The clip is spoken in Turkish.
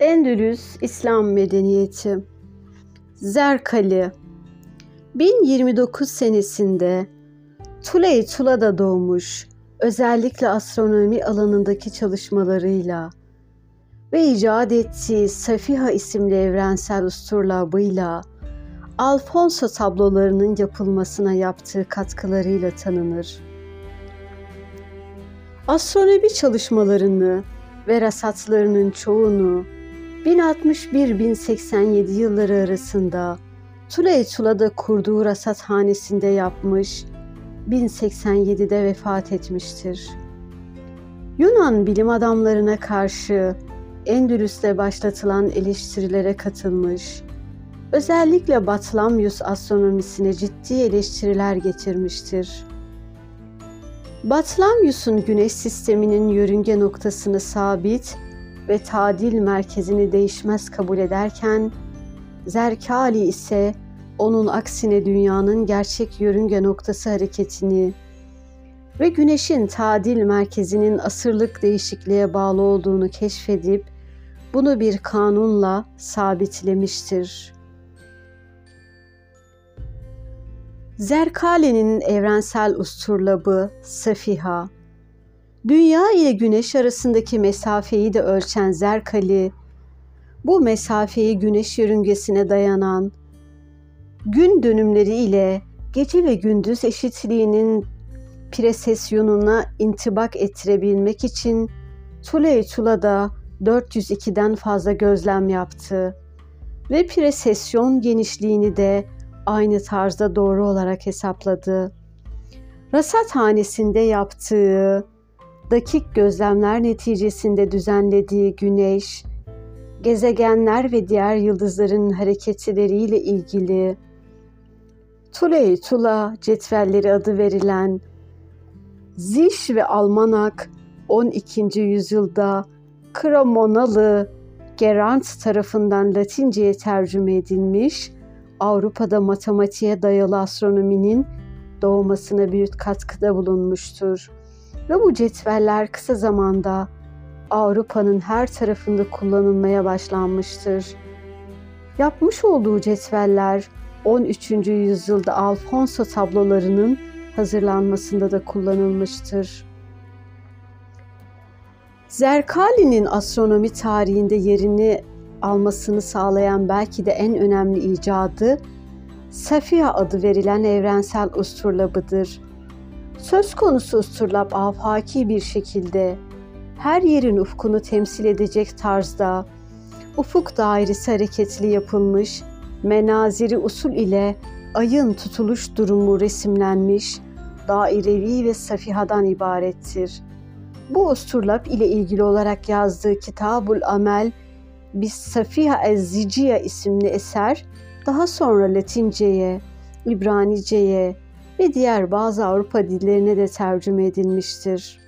Endülüs İslam Medeniyeti Zerkali 1029 senesinde Tuley Tula'da doğmuş, özellikle astronomi alanındaki çalışmalarıyla ve icat ettiği Safiha isimli evrensel usturlabıyla Alfonso tablolarının yapılmasına yaptığı katkılarıyla tanınır. Astronomi çalışmalarını ve rasatlarının çoğunu 1061-1087 yılları arasında Tuley Tula'da kurduğu rasathanesinde yapmış, 1087'de vefat etmiştir. Yunan bilim adamlarına karşı Endülüs'te başlatılan eleştirilere katılmış, özellikle Batlamyus astronomisine ciddi eleştiriler getirmiştir. Batlamyus'un güneş sisteminin yörünge noktasını sabit ve tadil merkezini değişmez kabul ederken, Zerkali ise onun aksine dünyanın gerçek yörünge noktası hareketini ve güneşin tadil merkezinin asırlık değişikliğe bağlı olduğunu keşfedip bunu bir kanunla sabitlemiştir. Zerkali'nin evrensel usturlabı Safiha, Dünya ile Güneş arasındaki mesafeyi de ölçen Zerkali, bu mesafeyi Güneş yörüngesine dayanan gün dönümleri ile gece ve gündüz eşitliğinin presesyonuna intibak ettirebilmek için Tuley Tula'da 402'den fazla gözlem yaptı ve presesyon genişliğini de aynı tarzda doğru olarak hesapladı. Rasathanesinde yaptığı dakik gözlemler neticesinde düzenlediği güneş, gezegenler ve diğer yıldızların hareketleriyle ilgili Tuley Tula cetvelleri adı verilen Ziş ve Almanak 12. yüzyılda Kramonalı Gerant tarafından Latince'ye tercüme edilmiş, Avrupa'da matematiğe dayalı astronominin doğmasına büyük katkıda bulunmuştur. Ve bu cetveller kısa zamanda Avrupa'nın her tarafında kullanılmaya başlanmıştır. Yapmış olduğu cetveller 13. yüzyılda Alfonso tablolarının hazırlanmasında da kullanılmıştır. Zerkali'nin astronomi tarihinde yerini almasını sağlayan belki de en önemli icadı Safiha adı verilen evrensel usturlabıdır. Söz konusu usturlap afaki bir şekilde her yerin ufkunu temsil edecek tarzda ufuk dairesi hareketli yapılmış, menaziri usul ile ayın tutuluş durumu resimlenmiş, dairevi ve safihadan ibarettir. Bu usturlap ile ilgili olarak yazdığı Kitabul Amel Bis Safiha Ez-Ziciye isimli eser daha sonra Latince'ye, İbranice'ye ve diğer bazı Avrupa dillerine de tercüme edilmiştir.